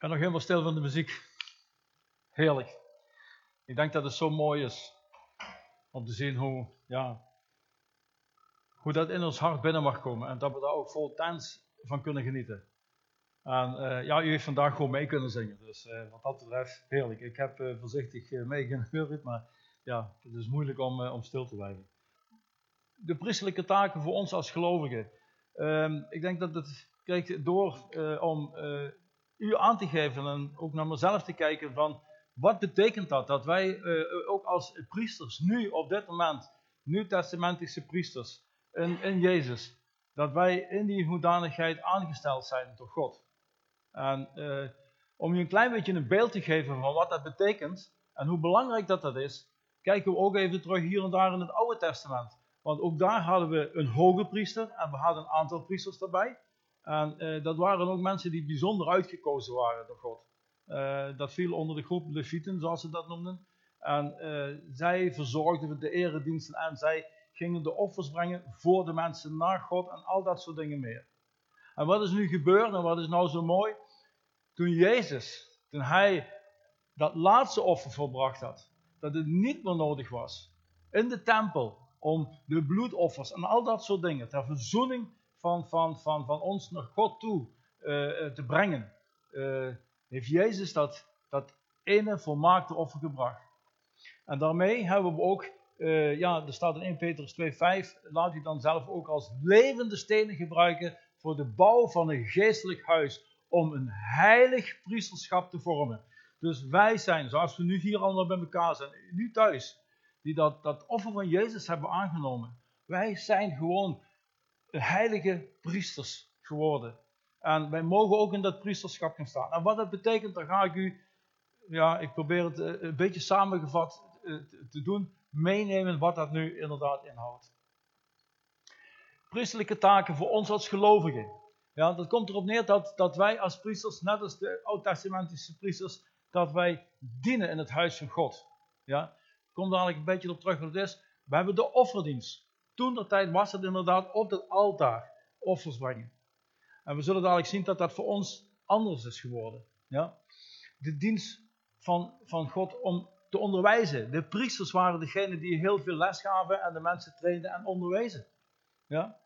ben nog helemaal stil van de muziek. Heerlijk. Ik denk dat het zo mooi is om te zien hoe, ja, hoe dat in ons hart binnen mag komen en dat we daar ook vol dans van kunnen genieten. En uh, ja, u heeft vandaag gewoon mee kunnen zingen, dus uh, wat dat betreft heerlijk. Ik heb uh, voorzichtig meegehoord, maar ja, het is moeilijk om, om stil te blijven. De priestelijke taken voor ons als gelovigen. Ehm, ik denk dat het, kijk, door om u aan te geven en ook naar mezelf te kijken van wat betekent dat? Dat wij uh, ook als priesters nu op dit moment, nu-testamentische priesters in, in Jezus, dat wij in die hoedanigheid aangesteld zijn door God. En uh, om je een klein beetje een beeld te geven van wat dat betekent en hoe belangrijk dat dat is, kijken we ook even terug hier en daar in het Oude Testament. Want ook daar hadden we een hoge priester en we hadden een aantal priesters daarbij. En uh, dat waren ook mensen die bijzonder uitgekozen waren door God. Uh, dat viel onder de groep Levieten, zoals ze dat noemden. En uh, zij verzorgden de erediensten en zij gingen de offers brengen voor de mensen naar God en al dat soort dingen meer. En wat is nu gebeurd en wat is nou zo mooi? Toen Jezus, toen hij dat laatste offer volbracht had, dat het niet meer nodig was in de tempel om de bloedoffers en al dat soort dingen ter verzoening van, van, van, van ons naar God toe uh, te brengen, uh, heeft Jezus dat, dat ene volmaakte offer gebracht. En daarmee hebben we ook, ja, er staat in 1 Petrus 2,5, laat u dan zelf ook als levende stenen gebruiken voor de bouw van een geestelijk huis, om een heilig priesterschap te vormen. Dus wij zijn, zoals we nu hier allemaal bij elkaar zijn, nu thuis, die dat, dat offer van Jezus hebben aangenomen. Wij zijn gewoon heilige priesters geworden. En wij mogen ook in dat priesterschap gaan staan. En wat dat betekent, dan ga ik u, ja, ik probeer het eh, een beetje samengevat eh, te doen, meenemen wat dat nu inderdaad inhoudt. Priestelijke taken voor ons als gelovigen. Ja, dat komt erop neer dat, dat wij als priesters, net als de oud-testamentische priesters, dat wij dienen in het huis van God. Ja, ik kom dadelijk een beetje op terug wat het is. We hebben de offerdienst. Toen de tijd was het inderdaad op het altaar offers brengen. En we zullen dadelijk zien dat dat voor ons anders is geworden. Ja? De dienst van, van God om te onderwijzen. De priesters waren degene die heel veel les gaven en de mensen trainden en onderwezen. Ja?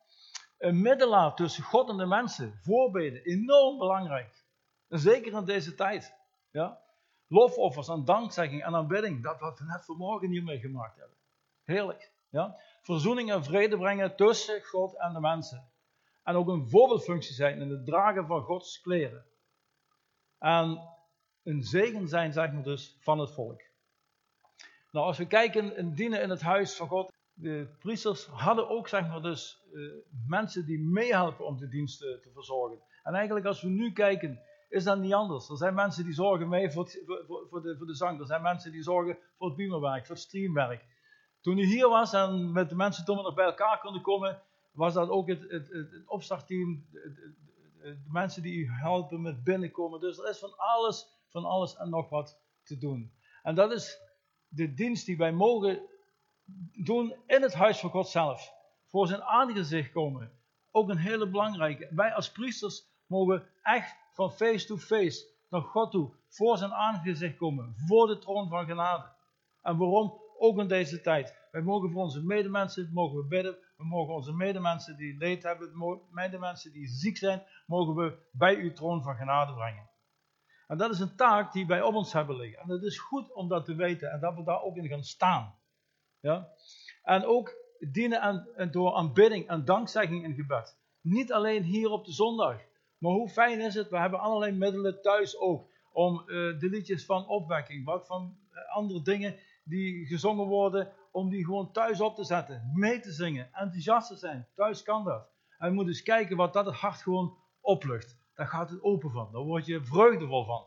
Een middelaar tussen God en de mensen, voorbeden, enorm belangrijk. Zeker in deze tijd. Ja? Lofoffers en dankzegging en aanbidding, dat wat we net vanmorgen hiermee gemaakt hebben. Heerlijk. Ja? Verzoening en vrede brengen tussen God en de mensen en ook een voorbeeldfunctie zijn in het dragen van Gods kleren. En een zegen zijn, zeg maar dus, van het volk. Nou, als we kijken en dienen in het huis van God, de priesters hadden ook, zeg maar dus, uh, mensen die meehelpen om de diensten te verzorgen. En eigenlijk als we nu kijken, is dat niet anders. Er zijn mensen die zorgen mee voor, voor, de, voor de zang. Er zijn mensen die zorgen voor het beamerwerk, voor het streamwerk. Toen u hier was en met de mensen toen we nog bij elkaar konden komen, was dat ook het, het, het, opstartteam, de, de, mensen die u helpen met binnenkomen. Dus er is van alles, van alles en nog wat te doen. En dat is de dienst die wij mogen doen in het huis van God zelf. Voor zijn aangezicht komen. Ook een hele belangrijke. Wij als priesters mogen echt van face to face naar God toe. Voor zijn aangezicht komen. Voor de troon van genade. En waarom? Ook in deze tijd. Wij mogen voor onze medemensen mogen we bidden. We mogen onze medemensen die leed hebben, medemensen die ziek zijn, mogen we bij uw troon van genade brengen. En dat is een taak die wij op ons hebben liggen. En het is goed om dat te weten en dat we daar ook in gaan staan. Ja? En ook dienen aan, door aanbidding en dankzegging en gebed. Niet alleen hier op de zondag. Maar hoe fijn is het, we hebben allerlei middelen thuis ook. Om uh, de liedjes van opwekking, wat van uh, andere dingen die gezongen worden, om die gewoon thuis op te zetten, mee te zingen, enthousiast te zijn. Thuis kan dat. En je moet eens kijken wat dat het hart gewoon oplucht. Daar gaat het open van. Daar word je vreugdevol van.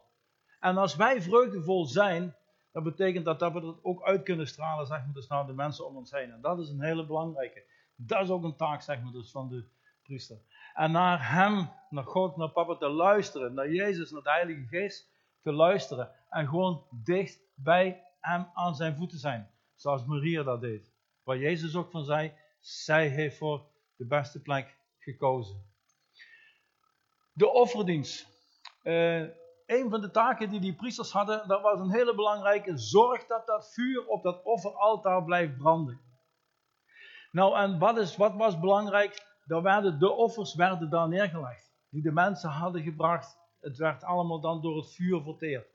En als wij vreugdevol zijn, dat betekent dat, dat we dat ook uit kunnen stralen, zeg maar, dus naar de mensen om ons heen. En dat is een hele belangrijke. Dat is ook een taak, zeg maar, dus van de priester. En naar hem, naar God, naar papa te luisteren, naar Jezus, naar de Heilige Geest te luisteren. En gewoon dicht bij hem aan zijn voeten zijn. Zoals Maria dat deed. Waar Jezus ook van zei, zij heeft voor de beste plek gekozen. De offerdienst. Uh, een van de taken die die priesters hadden, dat was een hele belangrijke, zorg dat dat vuur op dat offeraltaar blijft branden. Nou, en wat, is, wat was belangrijk? Daar werden, de offers werden daar neergelegd, die de mensen hadden gebracht. Het werd allemaal dan door het vuur verteerd.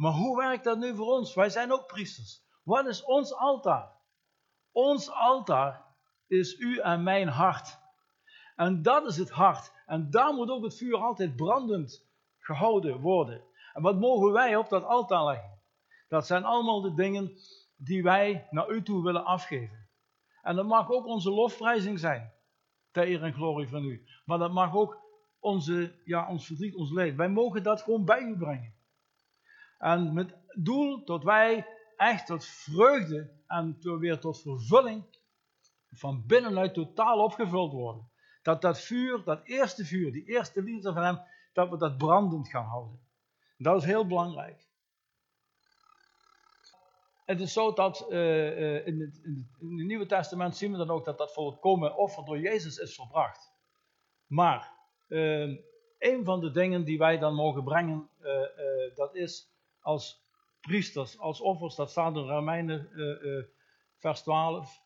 Maar hoe werkt dat nu voor ons? Wij zijn ook priesters. Wat is ons altaar? Ons altaar is u en mijn hart. En dat is het hart. En daar moet ook het vuur altijd brandend gehouden worden. En wat mogen wij op dat altaar leggen? Dat zijn allemaal de dingen die wij naar u toe willen afgeven. En dat mag ook onze lofprijzing zijn. Ter eer en glorie van u. Maar dat mag ook onze, ja, ons verdriet, ons leed. Wij mogen dat gewoon bij u brengen. En met doel dat wij echt tot vreugde en weer tot vervulling van binnenuit totaal opgevuld worden. Dat dat vuur, dat eerste vuur, die eerste liefde van hem, dat we dat brandend gaan houden. Dat is heel belangrijk. Het is zo dat uh, in, het, in, het, Nieuwe Testament zien we dan ook dat dat volkomen offer door Jezus is volbracht. Maar uh, een van de dingen die wij dan mogen brengen, dat is als priesters, als offers, dat staat in Romeinen vers 12,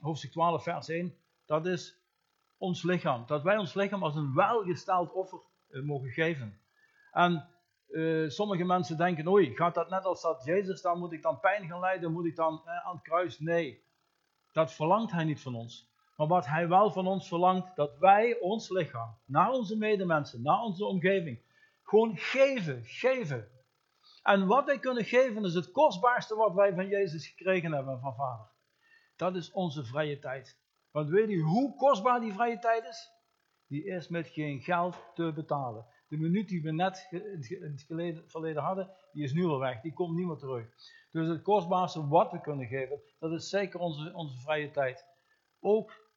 hoofdstuk 12, vers 1. Dat is ons lichaam. Dat wij ons lichaam als een welgesteld offer mogen geven. En sommige mensen denken, oei, gaat dat net als dat Jezus, dan moet ik dan pijn gaan lijden, moet ik dan aan het kruis? Nee, dat verlangt hij niet van ons. Maar wat hij wel van ons verlangt, dat wij ons lichaam, naar onze medemensen, naar onze omgeving, gewoon geven, geven. En wat wij kunnen geven is het kostbaarste wat wij van Jezus gekregen hebben van Vader. Dat is onze vrije tijd. Want weet u hoe kostbaar die vrije tijd is? Die is met geen geld te betalen. De minuut die we net in het verleden hadden, die is nu al weg. Die komt niet meer terug. Dus het kostbaarste wat we kunnen geven, dat is zeker onze, onze vrije tijd. Ook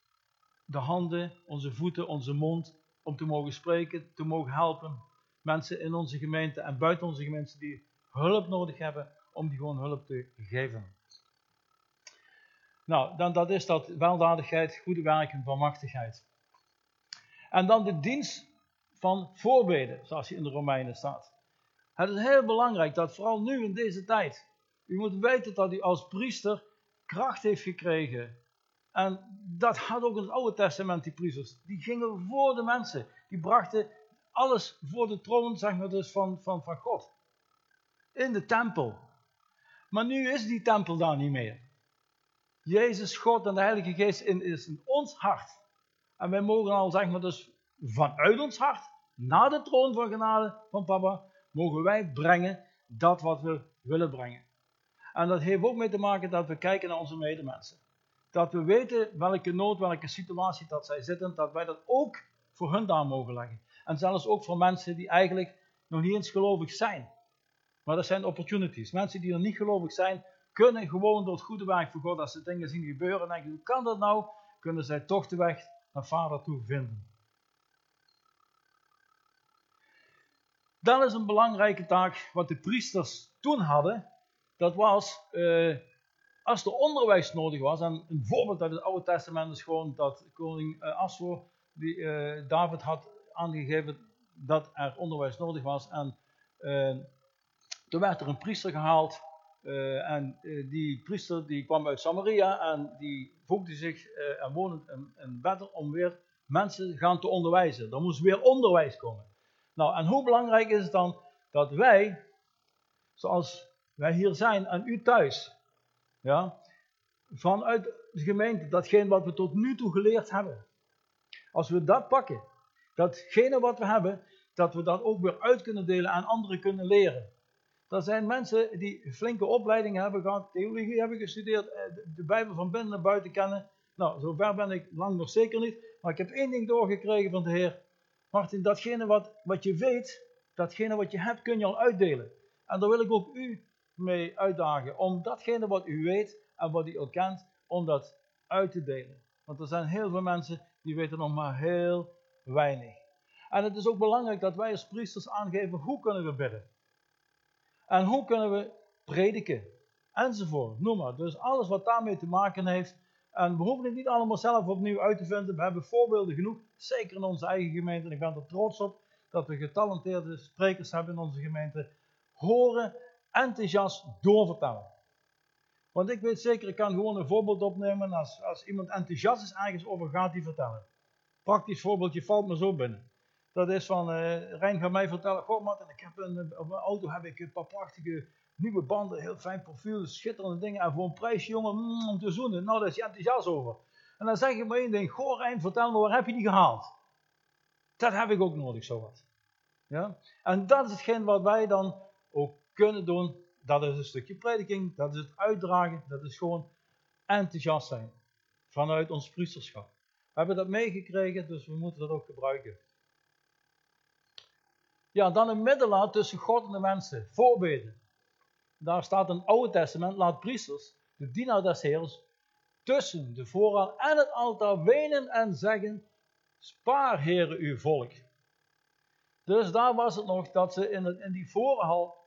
de handen, onze voeten, onze mond, om te mogen spreken, te mogen helpen. Mensen in onze gemeente en buiten onze gemeente die hulp nodig hebben, om die gewoon hulp te geven. Nou, dan, dat is dat weldadigheid, goede werken, barmachtigheid. En dan de dienst van voorbeden, zoals je in de Romeinen staat. Het is heel belangrijk dat vooral nu in deze tijd, u moet weten dat u als priester kracht heeft gekregen. En dat had ook in het Oude Testament die priesters. Die gingen voor de mensen. Die brachten alles voor de troon, zeg maar dus, van, van, van God. In de tempel. Maar nu is die tempel daar niet meer. Jezus, God en de Heilige Geest in, is in ons hart. En wij mogen al, zeg maar, dus vanuit ons hart, naar de troon van genade van papa, mogen wij brengen dat wat we willen brengen. En dat heeft ook mee te maken dat we kijken naar onze medemensen. Dat we weten welke nood, welke situatie dat zij zitten, dat wij dat ook voor hun daar mogen leggen. En zelfs ook voor mensen die eigenlijk nog niet eens gelovig zijn. Maar dat zijn opportunities. Mensen die nog niet gelovig zijn, kunnen gewoon door het goede werk van God, als ze dingen zien gebeuren, en denken, hoe kan dat nou? Kunnen zij toch de weg naar vader toe vinden. Dan is een belangrijke taak wat de priesters toen hadden. Dat was, uh, als er onderwijs nodig was, en een voorbeeld uit het Oude Testament is gewoon dat koning uh, Aswo, die uh, David had aangegeven dat er onderwijs nodig was. En toen werd er een priester gehaald uh, en uh, die priester die kwam uit Samaria en die voegde zich uh, en woonde in Bethel om weer mensen gaan te onderwijzen. Er moest weer onderwijs komen. Nou, en hoe belangrijk is het dan dat wij, zoals wij hier zijn en u thuis, ja, vanuit de gemeente, datgene wat we tot nu toe geleerd hebben, als we dat pakken, datgene wat we hebben, dat we dat ook weer uit kunnen delen en anderen kunnen leren. Er zijn mensen die flinke opleidingen hebben gehad, theologie hebben gestudeerd, eh, de Bijbel van binnen naar buiten kennen. Nou, zover ben ik lang nog zeker niet. Maar ik heb één ding doorgekregen van de Heer. Martin, datgene wat, wat je weet, datgene wat je hebt, kun je al uitdelen. En daar wil ik ook u mee uitdagen. Om datgene wat u weet en wat u al kent, om dat uit te delen. Want er zijn heel veel mensen die weten nog maar heel weinig. En het is ook belangrijk dat wij als priesters aangeven hoe kunnen we bidden. En hoe kunnen we prediken? Enzovoort, noem maar. Dus alles wat daarmee te maken heeft. En we hoeven het niet allemaal zelf opnieuw uit te vinden. We hebben voorbeelden genoeg, zeker in onze eigen gemeente. En ik ben er trots op dat we getalenteerde sprekers hebben in onze gemeente, horen enthousiast doorvertellen. Want ik weet zeker, ik kan gewoon een voorbeeld opnemen als, als iemand enthousiast is ergens over gaat die vertellen. Praktisch voorbeeldje valt me zo binnen. Dat is van, uh, Rijn gaat mij vertellen, goh Martin, ik heb een, op mijn auto heb ik een paar prachtige nieuwe banden, heel fijn profiel, schitterende dingen. En voor een prijsje jongen, mm, om te zoenen, nou daar is je enthousiast over. En dan zeg je maar één ding, goh Rijn, vertel me, waar heb je die gehaald? Dat heb ik ook nodig, zowat. Ja? En dat is hetgeen wat wij dan ook kunnen doen. Dat is een stukje prediking, dat is het uitdragen, dat is gewoon enthousiast zijn. Vanuit ons priesterschap. We hebben dat meegekregen, dus we moeten dat ook gebruiken. Ja, dan een middelaar tussen God en de mensen. Voorbeden. Daar staat in het Oude Testament, laat priesters, de dienaar des Heers, tussen de voorraad en het altaar wenen en zeggen, spaar Heere uw volk. Dus daar was het nog dat ze in, in die voorhal,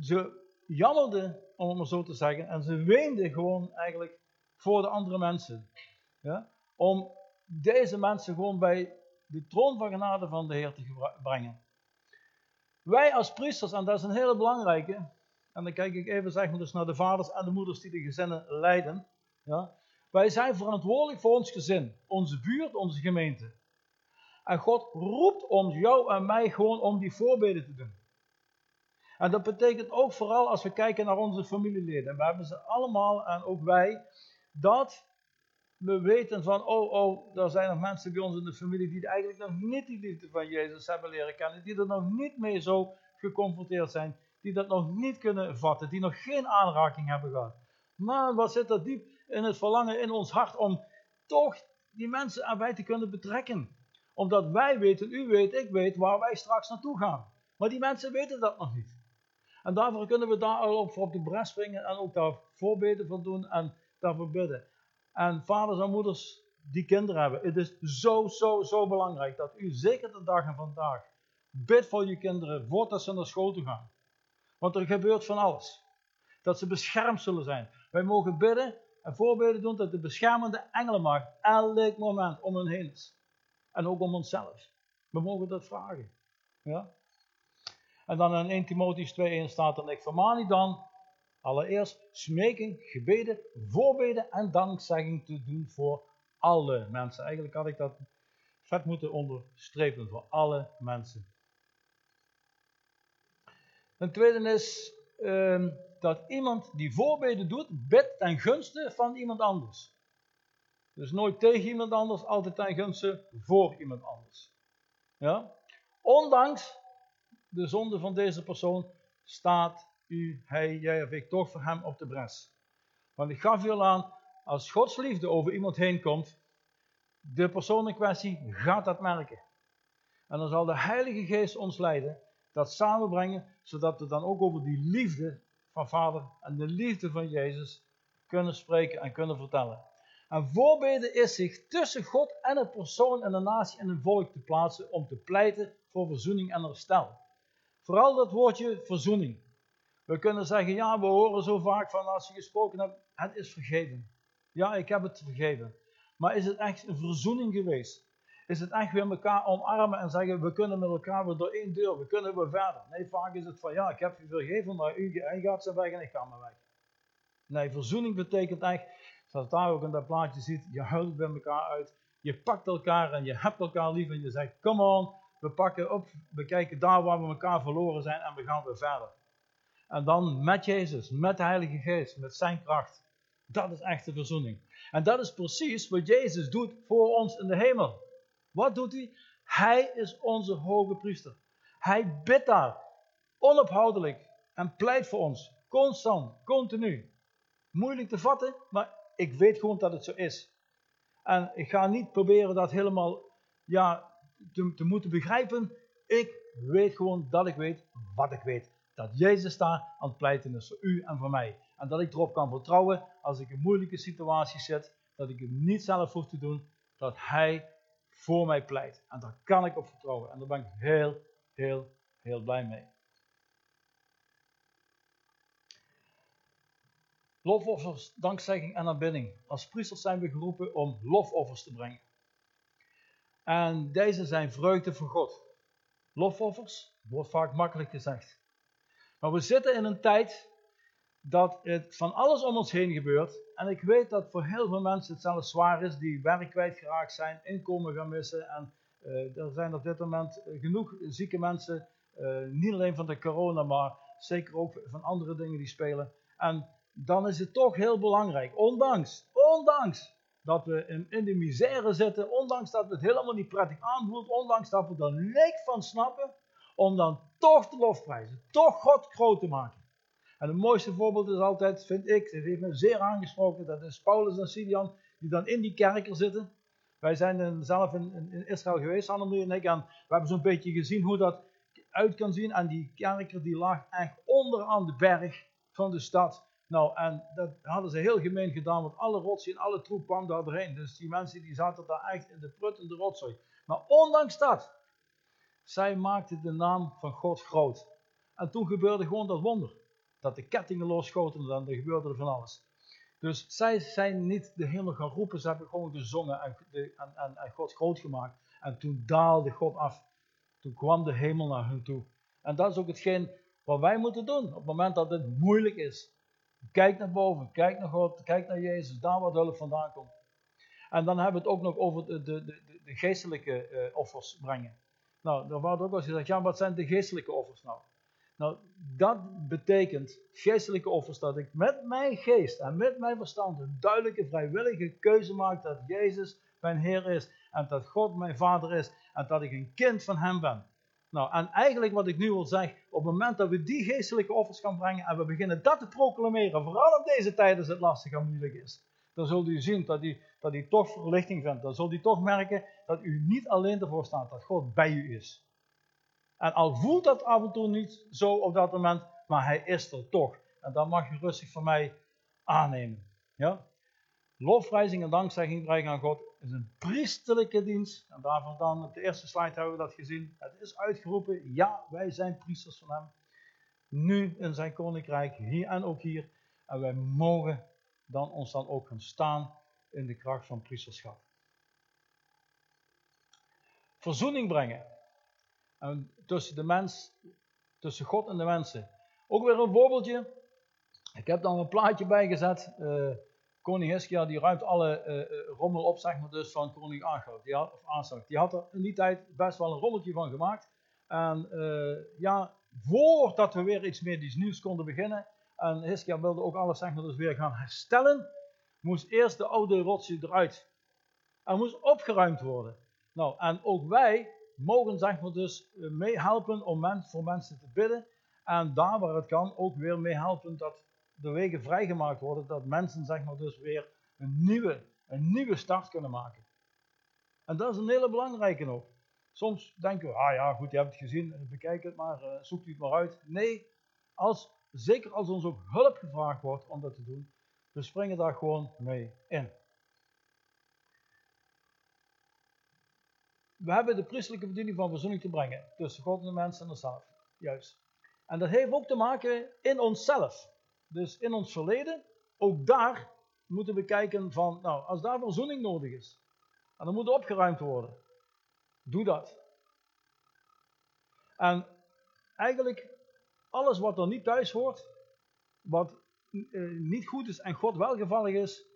ze jammerden, om het maar zo te zeggen, en ze weenden gewoon eigenlijk voor de andere mensen. Ja? Om deze mensen gewoon bij de troon van genade van de Heer te brengen. Wij als priesters, en dat is een hele belangrijke, en dan kijk ik even zeg maar dus naar de vaders en de moeders die de gezinnen leiden. Ja, wij zijn verantwoordelijk voor ons gezin, onze buurt, onze gemeente. En God roept ons, jou en mij, gewoon om die voorbeelden te doen. En dat betekent ook vooral als we kijken naar onze familieleden. We hebben ze allemaal, en ook wij, dat we weten van, oh, oh, er zijn nog mensen bij ons in de familie die eigenlijk nog niet die liefde van Jezus hebben leren kennen, die er nog niet mee zo geconfronteerd zijn, die dat nog niet kunnen vatten, die nog geen aanraking hebben gehad. Maar wat zit er diep in het verlangen in ons hart om toch die mensen erbij te kunnen betrekken? Omdat wij weten, u weet, ik weet waar wij straks naartoe gaan. Maar die mensen weten dat nog niet. En daarvoor kunnen we daar al op, de bres springen en ook daar voorbeden voor doen en daarvoor bidden. En vaders en moeders die kinderen hebben. Het is zo, zo, zo belangrijk dat u zeker de dag en vandaag bid voor je kinderen voordat ze naar school toe gaan. Want er gebeurt van alles. Dat ze beschermd zullen zijn. Wij mogen bidden en voorbeden doen dat de beschermende engelenmacht elk moment om hen heen. En ook om onszelf. We mogen dat vragen. Ja? En dan in 1 Timotheus 2.1 staat er, ik vermaan u dan allereerst smeken, gebeden, voorbeden en dankzegging te doen voor alle mensen. Eigenlijk had ik dat vet moeten onderstrepen, voor alle mensen. Een tweede is ehm, dat iemand die voorbeden doet, bidt ten gunste van iemand anders. Dus nooit tegen iemand anders, altijd ten gunste voor iemand anders. Ja? Ondanks de zonde van deze persoon staat u, hij, jij of ik toch voor hem op de bres. Want ik gaf u al aan, als Gods liefde over iemand heen komt, de persoon in kwestie gaat dat merken. En dan zal de Heilige Geest ons leiden, dat samenbrengen, zodat we dan ook over die liefde van Vader en de liefde van Jezus kunnen spreken en kunnen vertellen. En voorbeden is zich tussen God en een persoon en een natie en een volk te plaatsen om te pleiten voor verzoening en herstel. Vooral dat woordje verzoening. We kunnen zeggen, ja, we horen zo vaak van als je gesproken hebt, het is vergeven. Ja, ik heb het vergeven. Maar is het echt een verzoening geweest? Is het echt weer elkaar omarmen en zeggen, we kunnen met elkaar weer door één deur, we kunnen weer verder. Nee, vaak is het van, ja, ik heb je vergeven, maar u, gaat ze weg en ik ga maar weg. Nee, verzoening betekent echt, zoals daar ook in dat plaatje ziet, je huilt bij elkaar uit, je pakt elkaar en je hebt elkaar lief en je zegt, come on, we pakken op, we kijken daar waar we elkaar verloren zijn en we gaan weer verder. En dan met Jezus, met de Heilige Geest, met zijn kracht. Dat is echte verzoening. En dat is precies wat Jezus doet voor ons in de hemel. Wat doet hij? Hij is onze hoge priester. Hij bidt daar onophoudelijk en pleit voor ons. Constant, continu. Moeilijk te vatten, maar ik weet gewoon dat het zo is. En ik ga niet proberen dat helemaal ja, te, te moeten begrijpen. Ik weet gewoon dat ik weet wat ik weet dat Jezus daar aan het pleiten is voor u en voor mij. En dat ik erop kan vertrouwen als ik in moeilijke situaties zit, dat ik het niet zelf hoef te doen, dat Hij voor mij pleit. En daar kan ik op vertrouwen. En daar ben ik heel, heel, heel blij mee. Lofoffers, dankzegging en aanbidding. Als priesters zijn we geroepen om lofoffers te brengen. En deze zijn vreugde voor God. lofoffers, wordt vaak makkelijk gezegd. Maar we zitten in een tijd dat het van alles om ons heen gebeurt. En ik weet dat voor heel veel mensen het zelfs zwaar is, die werk kwijtgeraakt zijn, inkomen gaan missen. En uh, er zijn op dit moment genoeg zieke mensen, uh, niet alleen van de corona, maar zeker ook van andere dingen die spelen. En dan is het toch heel belangrijk, ondanks, ondanks dat we in, de misère zitten, ondanks dat het helemaal niet prettig aanvoelt, ondanks dat we er niks van snappen, om dan toch te lofprijzen, toch God groot te maken. En het mooiste voorbeeld is altijd, vind ik, dat heeft me zeer aangesproken, dat is Paulus en Sidian, die dan in die kerker zitten. Wij zijn zelf in, in, Israël geweest, Annemarie en ik, en we hebben zo'n beetje gezien hoe dat uit kan zien. En die kerker die lag echt onderaan de berg van de stad. Nou, en dat hadden ze heel gemeen gedaan, want alle rotzooi en alle troep kwam daar doorheen. Dus die mensen die zaten daar echt in de prut en de rotzooi. Maar ondanks dat, zij maakten de naam van God groot. En toen gebeurde gewoon dat wonder. Dat de kettingen losschoten en er gebeurde er van alles. Dus zij zijn niet de hemel gaan roepen, ze hebben gewoon gezongen en, en God groot gemaakt. En toen daalde God af. Toen kwam de hemel naar hun toe. En dat is ook hetgeen wat wij moeten doen op het moment dat het moeilijk is. Kijk naar boven, kijk naar God, kijk naar Jezus, daar waar de hulp vandaan komt. En dan hebben we het ook nog over de, de, de, de geestelijke uh, offers brengen. Nou, er wordt ook al gezegd, ja, wat zijn de geestelijke offers nou? Nou, dat betekent geestelijke offers dat ik met mijn geest en met mijn verstand een duidelijke vrijwillige keuze maak dat Jezus mijn Heer is en dat God mijn Vader is en dat ik een kind van Hem ben. Nou, en eigenlijk wat ik nu wil zeggen, op het moment dat we die geestelijke offers gaan brengen en we beginnen dat te proclameren, vooral in deze tijd als het lastig en moeilijk is, dan zult u zien dat u, dat u toch verlichting vindt. Dan zult u toch merken dat u niet alleen ervoor staat, dat God bij u is. En al voelt dat af en toe niet zo op dat moment, maar hij is er toch. En dat mag je rustig van mij aannemen. Ja? En dankzegging brengen aan God is een priesterlijke dienst. En daarvoor dan op de eerste slide hebben we dat gezien. Het is uitgeroepen, ja, wij zijn priesters van hem. Nu in zijn koninkrijk, hier en ook hier. En wij mogen dan ons dan ook gaan staan in de kracht van priesterschap. Verzoening brengen. En tussen de mens, tussen God en de mensen. Ook weer een voorbeeldje. Ik heb dan een plaatje bijgezet. Uh, koning Hiskia die ruimt alle uh, rommel op, zeg maar, dus van koning Agag, die of Asag. Die had er in die tijd best wel een rommeltje van gemaakt. En ja, voordat we weer iets meer nieuws konden beginnen, en Hiskia wilde ook alles, zeg maar, dus weer gaan herstellen, moest eerst de oude rotsie eruit. Er moest opgeruimd worden. Nou, en ook wij mogen, zeg maar, dus meehelpen om mens, voor mensen te bidden. En daar waar het kan, ook weer meehelpen dat de wegen vrijgemaakt worden, dat mensen zeg maar dus weer een nieuwe, een nieuwe start kunnen maken. En dat is een hele belangrijke nog. Soms denken we, ah ja, goed, je hebt het gezien, bekijk het maar, uh, zoek het maar uit. Nee, als, zeker als ons ook hulp gevraagd wordt om dat te doen, we springen daar gewoon mee in. We hebben de priestelijke bediening van verzoening te brengen tussen God en de mensen en onszelf. Juist. En dat heeft ook te maken in onszelf. Dus in ons verleden, ook daar moeten we kijken van, nou, als daar verzoening nodig is, en dan moet opgeruimd worden, doe dat. En eigenlijk alles wat er niet thuis hoort, wat eh, niet goed is en God welgevallig is,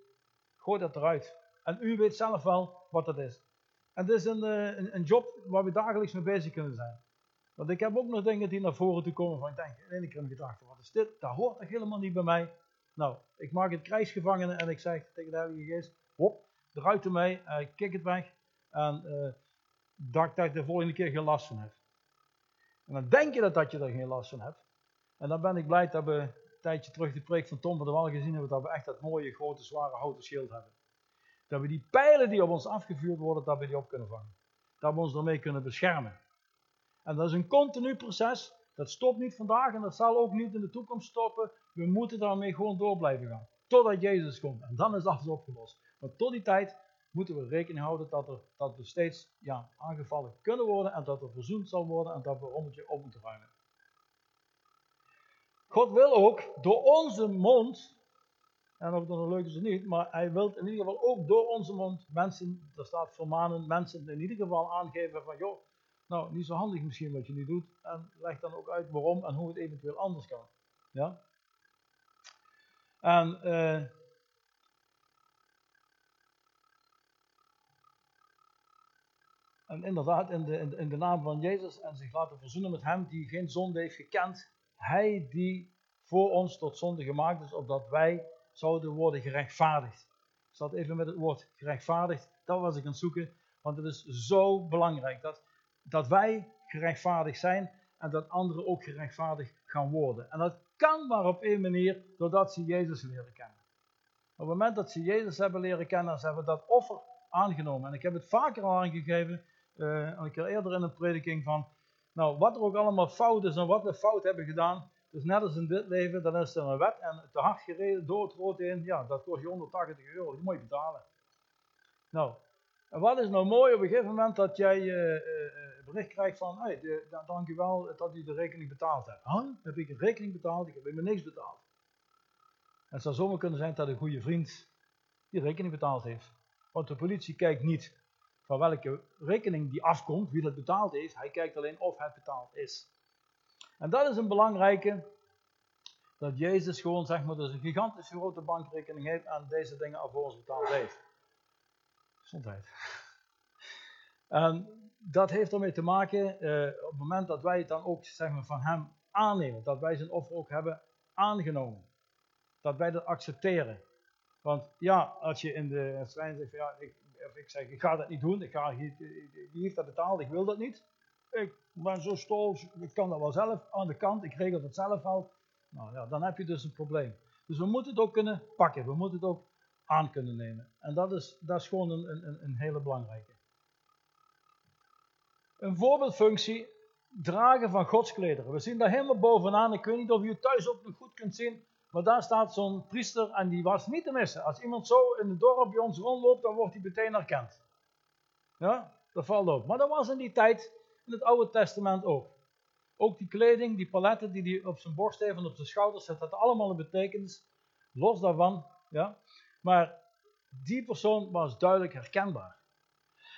gooi dat eruit. En u weet zelf wel wat dat is. En het is een, eh, een, een job waar we dagelijks mee bezig kunnen zijn. Want ik heb ook nog dingen die naar voren toe komen van ik denk, in ene keer gedacht, wat is dit? Dat hoort toch helemaal niet bij mij? Nou, ik maak het krijgsgevangene en ik zeg tegen de Heilige Geest, hop, eruit ermee, uh, ik kik het weg. En uh, dat, ik de volgende keer geen last van heb. En dan denk je dat, dat je er geen last van hebt. En dan ben ik blij dat we een tijdje terug de preek van Tom van der Wal gezien hebben, dat we echt dat mooie, grote, zware houten schild hebben. Dat we die pijlen die op ons afgevuurd worden, dat we die op kunnen vangen. Dat we ons ermee kunnen beschermen. En dat is een continu proces. Dat stopt niet vandaag en dat zal ook niet in de toekomst stoppen. We moeten daarmee gewoon door blijven gaan. Totdat Jezus komt. En dan is alles opgelost. Maar tot die tijd moeten we rekening houden dat, er, dat we steeds ja, aangevallen kunnen worden. En dat er verzoend zal worden en dat we rommeltje op moeten ruimen. God wil ook door onze mond, en of dat nog leuk is niet, maar hij wil in ieder geval ook door onze mond mensen, er staat vermanen, mensen in ieder geval aangeven van joh, Nou, niet zo handig misschien wat je nu doet. En leg dan ook uit waarom en hoe het eventueel anders kan. Ja? En uh, En inderdaad, in de, in, de naam van Jezus en zich laten verzoenen met hem die geen zonde heeft gekend. Hij die voor ons tot zonde gemaakt is, opdat wij zouden worden gerechtvaardigd. Ik zat even met het woord gerechtvaardigd, dat was ik aan het zoeken. Want het is zo belangrijk dat, dat wij gerechtvaardigd zijn en dat anderen ook gerechtvaardigd gaan worden. En dat kan maar op één manier, doordat ze Jezus leren kennen. Op het moment dat ze Jezus hebben leren kennen, ze hebben dat offer aangenomen. En ik heb het vaker al aangegeven, uh, een keer eerder in een prediking van, nou, wat er ook allemaal fout is en wat we fout hebben gedaan, dus net als in dit leven, dan is er een wet en te hard gereden door het rood in, ja, dat kost je 180 euro, die moet je betalen. Nou, en wat is nou mooi op een gegeven moment dat jij uh, bericht krijgt van, hey, dank u wel dat u de rekening betaald hebt. Huh? Heb ik een rekening betaald? Ik heb helemaal niks betaald. Het zou zomaar kunnen zijn dat een goede vriend die rekening betaald heeft. Want de politie kijkt niet van welke rekening die afkomt, wie dat betaald heeft. Hij kijkt alleen of het betaald is. En dat is een belangrijke, dat Jezus gewoon zeg maar dus een gigantische grote bankrekening heeft en deze dingen alvorens betaald heeft. Gezondheid. En dat heeft ermee te maken, eh, op het moment dat wij het dan ook zeg maar, van hem aannemen, dat wij zijn offer ook hebben aangenomen. Dat wij dat accepteren. Want ja, als je in de strijd zegt, ja, ik, of ik zeg, ik ga dat niet doen, ik ga, heeft dat betaald, ik wil dat niet. Ik ben zo stol, ik kan dat wel zelf aan de kant, ik regel het zelf al. Nou ja, dan heb je dus een probleem. Dus we moeten het ook kunnen pakken, we moeten het ook aan kunnen nemen. En dat is, dat is gewoon een, een, een hele belangrijke. Een voorbeeldfunctie, dragen van godsklederen. We zien daar helemaal bovenaan, ik weet niet of het thuis ook nog goed kunt zien, maar daar staat zo'n priester en die was niet te missen. Als iemand zo in het dorp bij ons rondloopt, dan wordt hij meteen herkend. Ja, dat valt op. Maar dat was in die tijd, in het Oude Testament ook. Ook die kleding, die paletten die hij op zijn borst heeft en op zijn schouders, dat had allemaal een betekenis. Los daarvan, ja. Maar die persoon was duidelijk herkenbaar.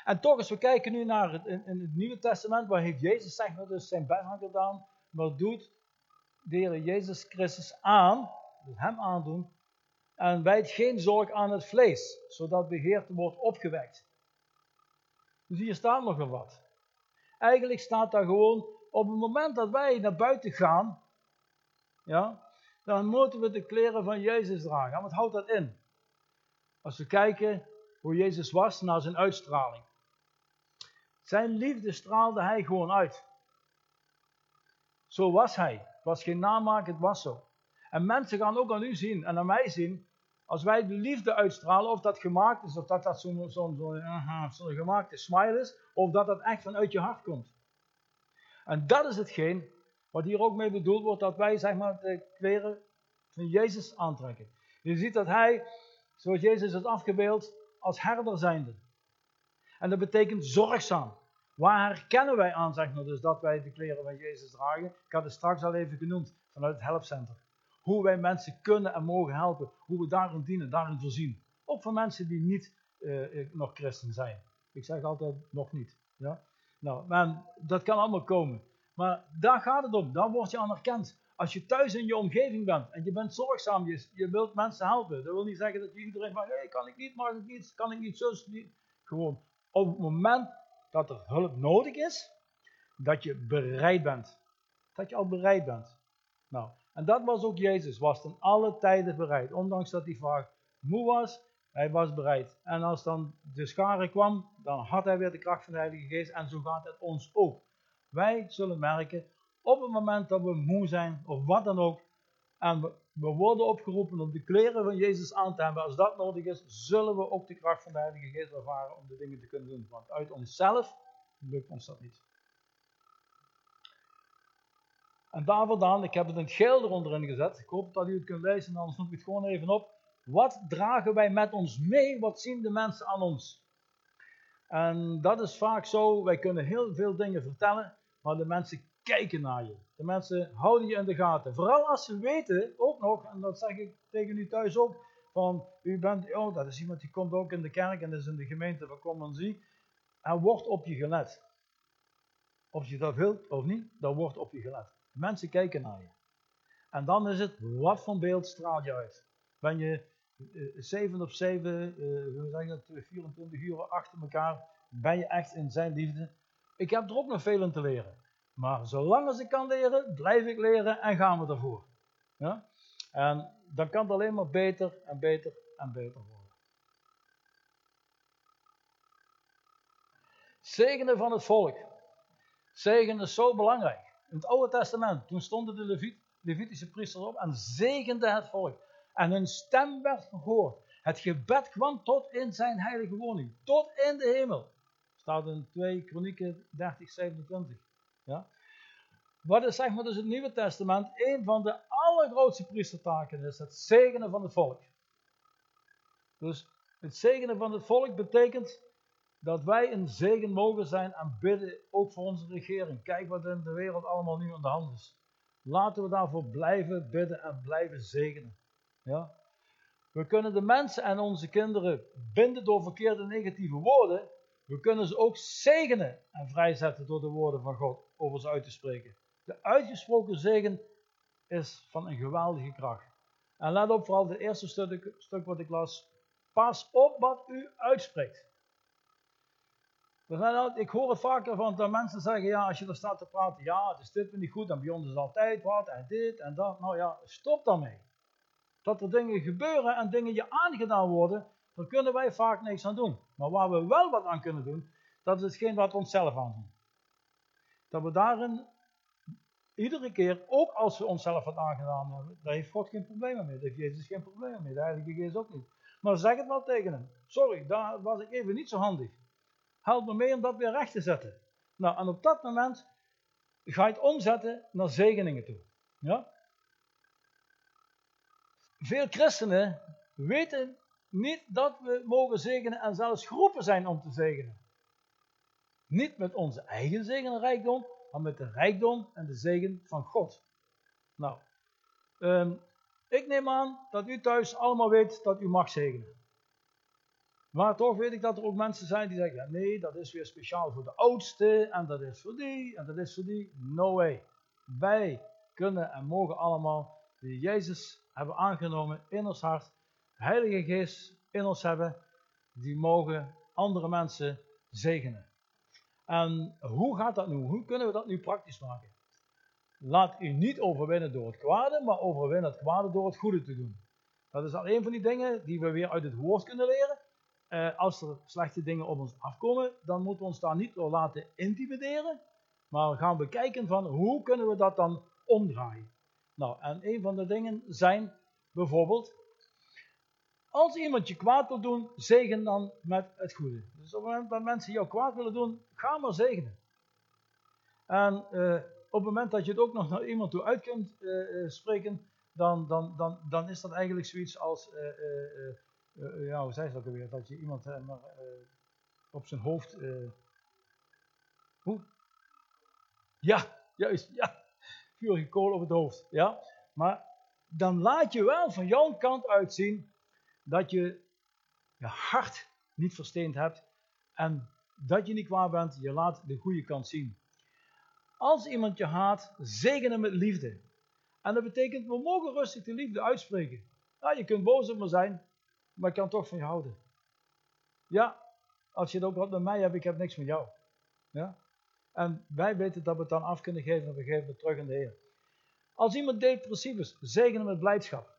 En toch, als we kijken nu naar het, in, het Nieuwe Testament, waar heeft Jezus zeg maar dus zijn best gedaan, wat doet de Heer Jezus Christus aan hem aandoen, en wijdt geen zorg aan het vlees, zodat beheerd wordt opgewekt. Dus hier staat nog een wat. Eigenlijk staat daar gewoon, op het moment dat wij naar buiten gaan, ja, dan moeten we de kleren van Jezus dragen. wat houdt dat in? Als we kijken hoe Jezus was naar zijn uitstraling. Zijn liefde straalde hij gewoon uit. Zo was hij. Het was geen namaak, het was zo. En mensen gaan ook aan u zien en aan mij zien, als wij de liefde uitstralen, of dat gemaakt is, of dat dat zo'n zo, zo, zo gemaakte smile is, of dat dat echt vanuit je hart komt. En dat is hetgeen wat hier ook mee bedoeld wordt, dat wij zeg maar de kleren van Jezus aantrekken. Je ziet dat hij, zoals Jezus is afgebeeld, als herder zijnde. En dat betekent zorgzaam. Waar herkennen wij aan, zeg maar, dus dat wij de kleren van Jezus dragen? Ik had het straks al even genoemd, vanuit het helpcenter. Hoe wij mensen kunnen en mogen helpen. Hoe we daarin dienen, daarin voorzien. Ook voor mensen die niet uh, nog christen zijn. Ik zeg altijd nog niet. Ja? Nou, maar dat kan allemaal komen. Maar daar gaat het om. Daar word je aan erkend. Als je thuis in je omgeving bent en je bent zorgzaam, je, je wilt mensen helpen. Dat wil niet zeggen dat je iedereen van, kan ik niet, mag ik niet, kan ik niet, zus, niet. Gewoon, op het moment dat er hulp nodig is, dat je bereid bent. Dat je al bereid bent. Nou, en dat was ook Jezus, was ten alle tijden bereid. Ondanks dat hij vaak moe was, hij was bereid. En als dan de schare kwam, dan had hij weer de kracht van de Heilige Geest. En zo gaat het ons ook. Wij zullen merken, op het moment dat we moe zijn, of wat dan ook, en we, we worden opgeroepen om de kleren van Jezus aan te hebben, als dat nodig is, zullen we ook de kracht van de Heilige Geest ervaren om de dingen te kunnen doen. Want uit onszelf lukt ons dat niet. En daar vandaan, ik heb het in geel eronder in gezet. Ik hoop dat u het kunt lezen, anders noem ik het gewoon even op. Wat dragen wij met ons mee? Wat zien de mensen aan ons? En dat is vaak zo, wij kunnen heel veel dingen vertellen, maar de mensen kijken naar je. De mensen houden je in de gaten. Vooral als ze weten, ook nog, en dat zeg ik tegen u thuis ook, van u bent, oh dat is iemand die komt ook in de kerk en is in de gemeente van Kom en wordt op je gelet. of je dat wilt of niet, dan wordt op je gelet. Mensen kijken naar je. En dan is het, wat voor beeld straal je uit? Ben je uh, 7 op 7, uh, hoe zeg dat, 24 uur achter elkaar, ben je echt in zijn liefde? Ik heb er ook nog veel in te leren. Maar zolang als ik kan leren, blijf ik leren en gaan we ervoor. Ja? En dan kan het alleen maar beter en beter en beter worden. Zegenen van het volk. Zegen is zo belangrijk. In het Oude Testament, toen stonden de Levitische priesters op en zegenden het volk. En hun stem werd gehoord. Het gebed kwam tot in zijn heilige woning. Tot in de hemel. Staat in 2 Kronieken 30, 27. Ja? Wat is zeg maar dus het Nieuwe Testament? Een van de allergrootste priestertaken is het zegenen van het volk. Dus het zegenen van het volk betekent dat wij een zegen mogen zijn en bidden ook voor onze regering. Kijk wat in de wereld allemaal nu aan de hand is. Laten we daarvoor blijven bidden en blijven zegenen. Ja? We kunnen de mensen en onze kinderen binden door verkeerde negatieve woorden. We kunnen ze ook zegenen en vrijzetten door de woorden van God over ze uit te spreken. De uitgesproken zegen is van een geweldige kracht. En let op vooral het eerste stuk, stuk wat ik las. Pas op wat u uitspreekt. Ik hoor het vaker van dat mensen zeggen, ja, als je er staat te praten, ja, het is dit niet goed, en bij ons is altijd wat, en dit en dat. Nou ja, stop daarmee. Dat er dingen gebeuren en dingen je aangedaan worden, daar kunnen wij vaak niks aan doen. Maar waar we wel wat aan kunnen doen, dat is hetgeen wat onszelf aandoen. Dat we daarin iedere keer, ook als we onszelf wat aangedaan hebben, daar heeft God geen problemen mee. Daar heeft Jezus geen problemen mee. De Heilige Geest ook niet. Maar zeg het wel tegen hem. Sorry, daar was ik even niet zo handig. Help me mee om dat weer recht te zetten. Nou, en op dat moment ga je het omzetten naar zegeningen toe. Ja? Veel christenen weten niet dat we mogen zegenen en zelfs geroepen zijn om te zegenen. Niet met onze eigen zegenrijkdom, maar met de rijkdom en de zegen van God. Nou, um, ik neem aan dat u thuis allemaal weet dat u mag zegenen. Maar toch weet ik dat er ook mensen zijn die zeggen, ja, nee, dat is weer speciaal voor de oudste, en dat is voor die, en dat is voor die. No way. Wij kunnen en mogen allemaal, die Jezus hebben aangenomen in ons hart, Heilige Geest in ons hebben, die mogen andere mensen zegenen. En hoe gaat dat nu? Hoe kunnen we dat nu praktisch maken? Laat u niet overwinnen door het kwade, maar overwinnen het kwade door het goede te doen. Dat is al een van die dingen die we weer uit het woord kunnen leren. Eh, als er slechte dingen op ons afkomen, dan moeten we ons daar niet door laten intimideren, maar gaan bekijken van hoe kunnen we dat dan omdraaien. Nou, en een van de dingen zijn bijvoorbeeld, als iemand je kwaad wil doen, zegen dan met het goede. Dus op het moment dat mensen jou kwaad willen doen, ga maar zegenen. En uh, op het moment dat je het ook nog naar iemand toe uit kunt uh, spreken, dan, dan, dan, dan is dat eigenlijk zoiets als ja, hoe zei ze dat alweer? Dat je iemand uh, maar, op zijn hoofd. hoe? Ja, juist, ja. Vurige kool op het hoofd. Ja, maar dan laat je wel van jouw kant uit zien dat je je hart niet versteend hebt en dat je niet kwaad bent, je laat de goede kant zien. Als iemand je haat, zegen hem met liefde. En dat betekent, we mogen rustig de liefde uitspreken. Ja, je kunt boos op me zijn, maar ik kan toch van je houden. Ja, als je het ook wat met mij hebt, ik heb niks met jou. Ja? En wij weten dat we het dan af kunnen geven en we geven het terug aan de Heer. Als iemand depressief is, zegen hem met blijdschap.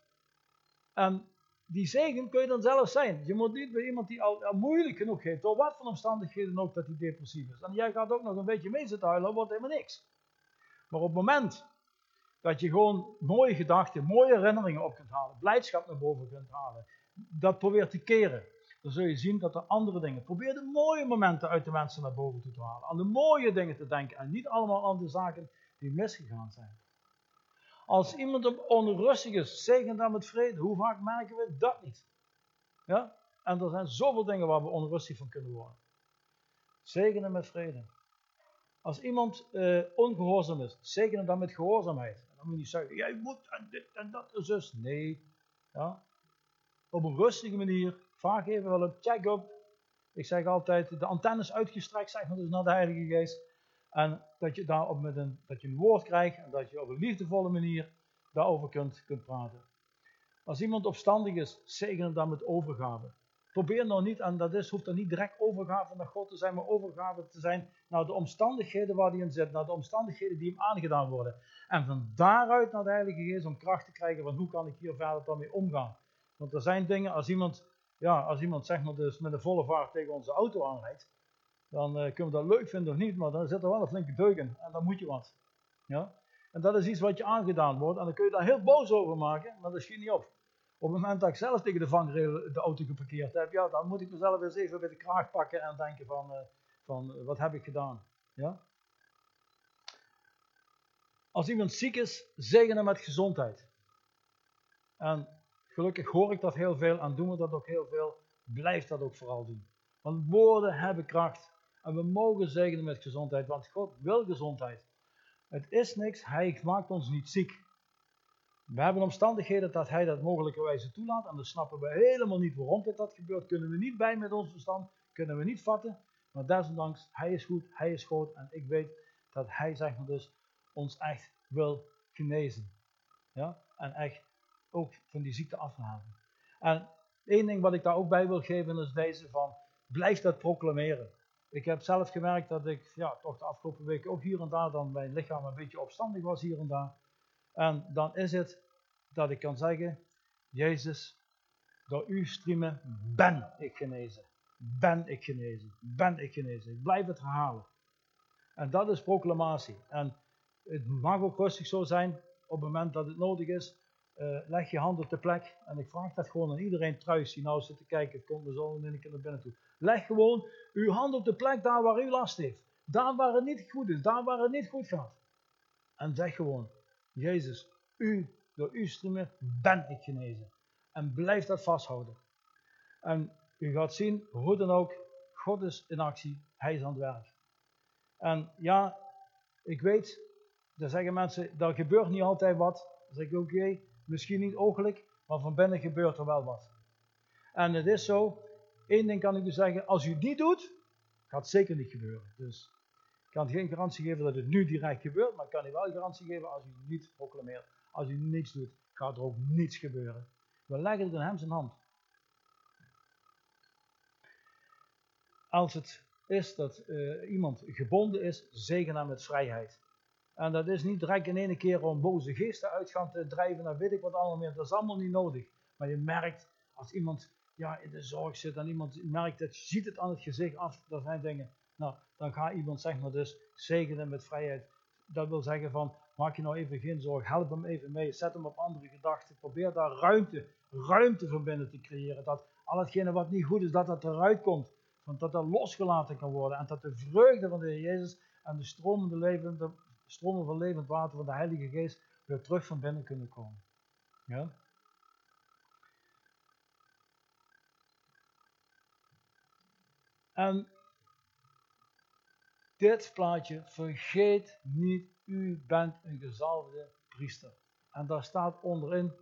En die zegen kun je dan zelf zijn. Je moet niet bij iemand die al, al moeilijk genoeg heeft, door wat voor omstandigheden ook, dat hij depressief is. En jij gaat ook nog een beetje mee zitten huilen, wordt helemaal niks. Maar op het moment dat je gewoon mooie gedachten, mooie herinneringen op kunt halen, blijdschap naar boven kunt halen, dat probeert te keren, dan zul je zien dat er andere dingen. Probeer de mooie momenten uit de mensen naar boven te halen. Aan de mooie dingen te denken en niet allemaal aan de zaken die misgegaan zijn. Als iemand onrustig is, zegen dan met vrede. Hoe vaak merken we dat niet? Ja? En er zijn zoveel dingen waar we onrustig van kunnen worden. Zegenen met vrede. Als iemand uh, ongehoorzaam is, zegenen dan met gehoorzaamheid. Dan moet je niet zeggen, jij moet en dit en dat en zus. Nee. Ja? Op een rustige manier. Vraag even wel een check-up. Ik zeg altijd, de antennes uitgestrekt, zeg maar dus naar de Heilige Geest. En dat je daarop met een, dat je een woord krijgt en dat je op een liefdevolle manier daarover kunt, kunt praten. Als iemand opstandig is, zegen dan met overgave. Probeer nou niet, en dat is, hoeft dan niet direct overgave naar God te zijn, maar overgave te zijn naar de omstandigheden waar hij in zit, naar de omstandigheden die hem aangedaan worden. En van daaruit naar de Heilige Geest om kracht te krijgen van hoe kan ik hier verder dan mee omgaan. Want er zijn dingen, als iemand, ja, als iemand zeg maar dus met een volle vaart tegen onze auto aanrijdt, dan uh, kunnen we dat leuk vinden of niet, maar dan zit er wel een flinke deuk in en dan moet je wat. Ja? En dat is iets wat je aangedaan wordt en dan kun je daar heel boos over maken, maar dat schiet niet op. Op het moment dat ik zelf tegen de vangrail de auto geparkeerd heb, ja, dan moet ik mezelf eens even bij de kraag pakken en denken van, uh, van uh, wat heb ik gedaan. Ja? Als iemand ziek is, zegen hem met gezondheid. En gelukkig hoor ik dat heel veel en doen we dat ook heel veel. Blijf dat ook vooral doen. Want woorden hebben kracht. En we mogen zegenen met gezondheid, want God wil gezondheid. Het is niks, Hij maakt ons niet ziek. We hebben omstandigheden dat hij dat mogelijkerwijze toelaat. En dan snappen we helemaal niet waarom dit dat gebeurt. Kunnen we niet bij met ons verstand. Kunnen we niet vatten. Maar desondanks, hij is goed, hij is groot. En ik weet dat hij, zeg maar dus, ons echt wil genezen. Ja? En echt ook van die ziekte afhalen. En één ding wat ik daar ook bij wil geven is deze van, blijf dat proclameren. Ik heb zelf gemerkt dat ik, ja, toch de afgelopen weken ook hier en daar dan mijn lichaam een beetje opstandig was hier en daar. En dan is het dat ik kan zeggen, Jezus, door uw streamen ben ik genezen. Ben ik genezen. Ben ik genezen. Ik blijf het herhalen. En dat is proclamatie. En het mag ook rustig zo zijn, op het moment dat het nodig is, uh, leg je hand op de plek. En ik vraag dat gewoon aan iedereen thuis die nou zit te kijken, het komt me zo keer naar binnen toe. Leg gewoon uw hand op de plek daar waar u last heeft. Daar waar het niet goed is, daar waar het niet goed gaat. En zeg gewoon, Jezus, u, door uw streamen ben ik genezen. En blijf dat vasthouden. En u gaat zien, hoe dan ook, God is in actie, Hij is aan het werk. En ja, ik weet, daar zeggen mensen, er gebeurt niet altijd wat. Dan zeg ik, oké, misschien niet ooglijk, maar van binnen gebeurt er wel wat. En het is zo, één ding kan ik u zeggen, als u die doet, gaat het zeker niet gebeuren. Dus kan geen garantie geven dat het nu direct gebeurt, maar ik kan u wel garantie geven als u niet proclameert. Als u niets doet, gaat er ook niets gebeuren. We leggen het in hem zijn hand. Als het is dat uh, iemand gebonden is, zegen hem met vrijheid. En dat is niet direct in ene keer om boze geesten uit gaan te drijven, en weet ik wat allemaal meer. Dat is allemaal niet nodig. Maar je merkt, als iemand ja, in de zorg zit en iemand merkt het, je ziet het aan het gezicht af, dat zijn dingen. Nou, dan gaat iemand zeg maar dus zegenen met vrijheid. Dat wil zeggen van, maak je nou even geen zorg, help hem even mee, zet hem op andere gedachten, probeer daar ruimte, ruimte voor binnen te creëren. Dat al hetgene wat niet goed is, dat dat eruit komt. Want dat dat losgelaten kan worden en dat de vreugde van de Heer Jezus en de stromende levende, stromen van levend water van de Heilige Geest weer terug van binnen kunnen komen. Ja? En dit plaatje, vergeet niet, u bent een gezalfde priester. En daar staat onderin,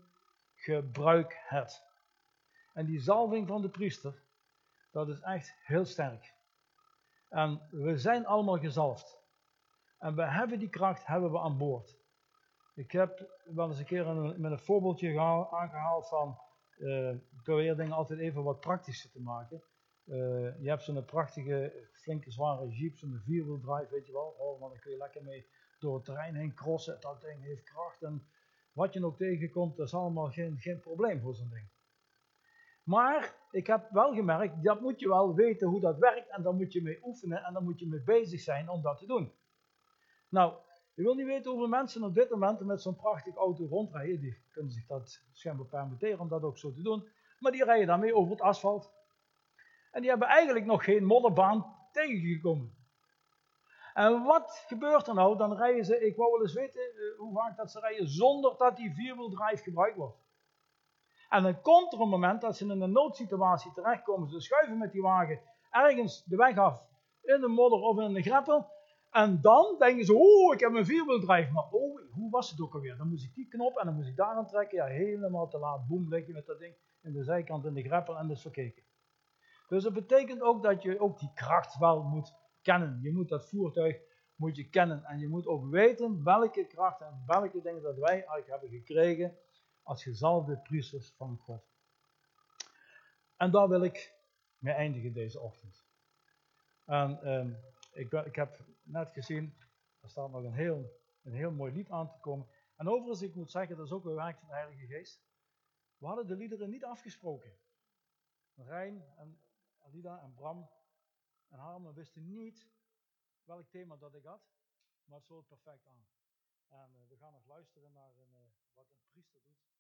gebruik het. En die zalving van de priester, dat is echt heel sterk. En we zijn allemaal gezalfd. En we hebben die kracht, hebben we aan boord. Ik heb wel eens een keer een, met een voorbeeldje aangehaald van, uh, ik probeer dingen altijd even wat praktischer te maken. Uh, je hebt zo'n prachtige, flinke, zware jeep, zo'n vierwiel drive, weet je wel. Oh, maar dan kun je lekker mee door het terrein heen crossen. Dat ding heeft kracht en wat je ook tegenkomt, dat is allemaal geen, geen probleem voor zo'n ding. Maar ik heb wel gemerkt, dat moet je wel weten hoe dat werkt en daar moet je mee oefenen en daar moet je mee bezig zijn om dat te doen. Nou, je wil niet weten hoeveel mensen op dit moment met zo'n prachtige auto rondrijden. Die kunnen zich dat schijnbaar permitteren om dat ook zo te doen. Maar die rijden daarmee over het asfalt. En die hebben eigenlijk nog geen modderbaan tegengekomen. En wat gebeurt er nou? Dan rijden ze, ik wou wel eens weten uh, hoe vaak dat ze rijden zonder dat die vierwieldrive gebruikt wordt. En dan komt er een moment dat ze in een noodsituatie terechtkomen. Ze schuiven met die wagen ergens de weg af in de modder of in de greppel. En dan denken ze, oh, ik heb een vierwieldrive. Maar oh, hoe was het ook alweer? Dan moest ik die knop en dan moest ik daar aan trekken. Ja, helemaal te laat. Boem, lig je met dat ding in de zijkant in de greppel en dat is verkeken. Dus dat betekent ook dat je ook die kracht wel moet kennen. Je moet dat voertuig moet je kennen. En je moet ook weten welke krachten en welke dingen dat wij eigenlijk hebben gekregen als gezalfde priesters van God. En daar wil ik mee eindigen deze ochtend. En ehm, ik, ik heb net gezien, er staat nog een heel, een heel mooi lied aan te komen. En overigens, ik moet zeggen, dat is ook een werk van de Heilige Geest. We hadden de liederen niet afgesproken. Rijn en Alida en Bram en Harmen wisten niet welk thema dat ik had, maar het sloot perfect aan. En uh, we gaan nog luisteren naar een, uh, wat een priester doet.